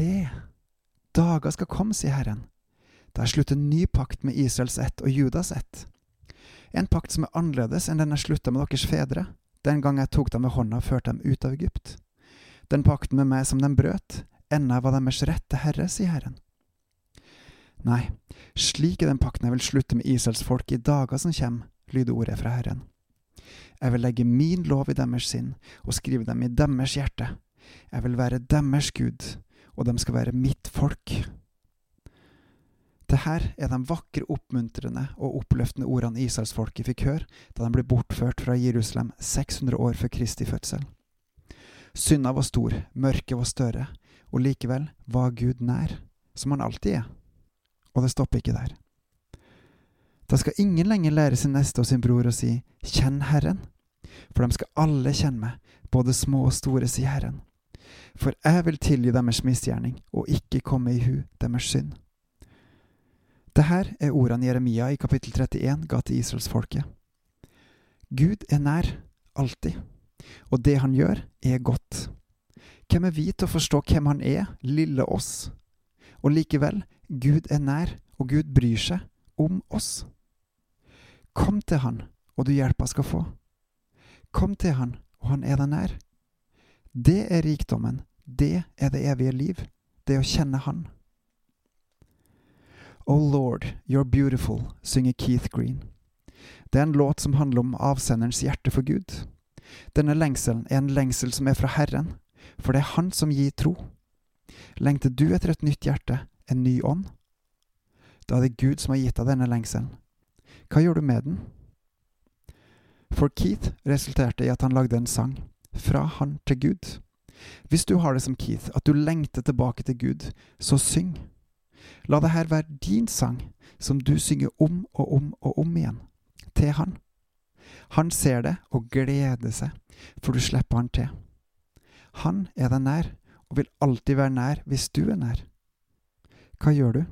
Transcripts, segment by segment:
Se, dager skal komme, sier Herren, da jeg slutter en ny pakt med Israels ett og Judas ett. En pakt som er annerledes enn den jeg slutta med deres fedre, den gang jeg tok dem ved hånda og førte dem ut av Egypt. Den pakten med meg som de brøt, enda var deres rette herre, sier Herren. Nei, slik er den pakten jeg vil slutte med Israels folk i dager som kommer, lyder ordet fra Herren. Jeg vil legge min lov i deres sinn og skrive dem i deres hjerte. Jeg vil være deres Gud, og de skal være mitt folk. Det her er de vakre, oppmuntrende og oppløftende ordene israelsfolket fikk høre da de ble bortført fra Jerusalem 600 år før Kristi fødsel. Synda var stor, mørket var større, og likevel var Gud nær, som han alltid er. Og det stopper ikke der. Da skal ingen lenger lære sin neste og sin bror å si Kjenn Herren, for de skal alle kjenne meg, både små og store, sier Herren. For jeg vil tilgi deres misgjerning og ikke komme i hu deres synd. Dette er ordene Jeremia i kapittel 31 ga til israelsfolket. Gud er nær, alltid, og det han gjør, er godt. Hvem er vi til å forstå hvem han er, lille oss? Og likevel, Gud er nær, og Gud bryr seg om oss. Kom til han, og du hjelpa skal få. Kom til han, og han er deg nær. Det er rikdommen, det er det evige liv, det å kjenne Han. Oh Lord, you're beautiful, synger Keith Green. Det er en låt som handler om avsenderens hjerte for Gud. Denne lengselen er en lengsel som er fra Herren, for det er Han som gir tro. Lengter du etter et nytt hjerte, en ny ånd? Da er det Gud som har gitt deg denne lengselen. Hva gjør du med den? For Keith resulterte i at han lagde en sang, Fra Han til Gud. Hvis du har det som Keith, at du lengter tilbake til Gud, så syng. La det her være din sang, som du synger om og om og om igjen, til Han. Han ser det og gleder seg, for du slipper han til. Han er deg nær, og vil alltid være nær hvis du er nær. Hva gjør du?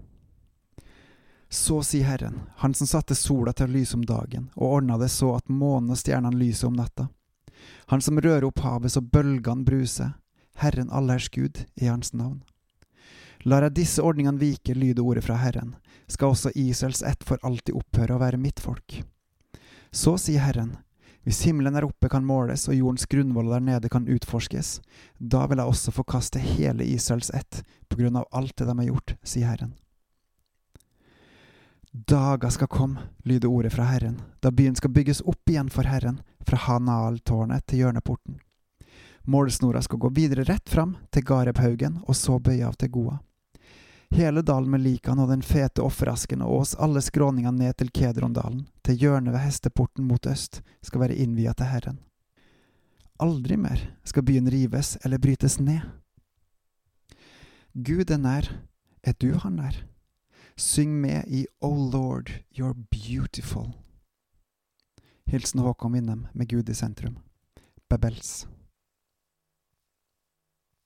Så sier Herren, Han som satte sola til å lyse om dagen, og ordna det så at månen og stjernene lyser om natta. Han som rører opp havet så bølgene bruser, Herren allers Gud i hans navn. Lar jeg disse ordningene vike, lyder ordet fra Herren, skal også Israels ett for alltid opphøre å være mitt folk. Så sier Herren, hvis himmelen der oppe kan måles og jordens grunnvoller der nede kan utforskes, da vil jeg også forkaste hele Israels ett på grunn av alt det de har gjort, sier Herren. Dager skal komme, lyder ordet fra Herren, da byen skal bygges opp igjen for Herren, fra Hanal-tårnet til hjørneporten. Målsnora skal gå videre rett fram til Garebhaugen, og så bøye av til Goa. Hele dalen med likene og den fete offerasken og oss alle skråningene ned til Kedrondalen, til hjørnet ved hesteporten mot øst, skal være innvia til Herren. Aldri mer skal byen rives eller brytes ned. Gud er nær, er du han nær? Syng med i O Lord, you're beautiful. Hilsen Håkon Winnem med Gud i sentrum. Babels.